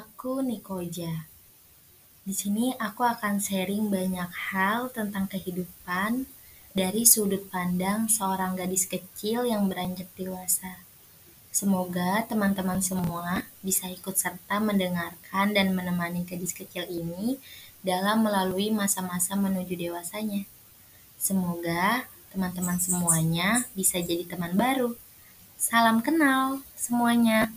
aku Nikoja. Di sini aku akan sharing banyak hal tentang kehidupan dari sudut pandang seorang gadis kecil yang beranjak dewasa. Semoga teman-teman semua bisa ikut serta mendengarkan dan menemani gadis kecil ini dalam melalui masa-masa menuju dewasanya. Semoga teman-teman semuanya bisa jadi teman baru. Salam kenal semuanya.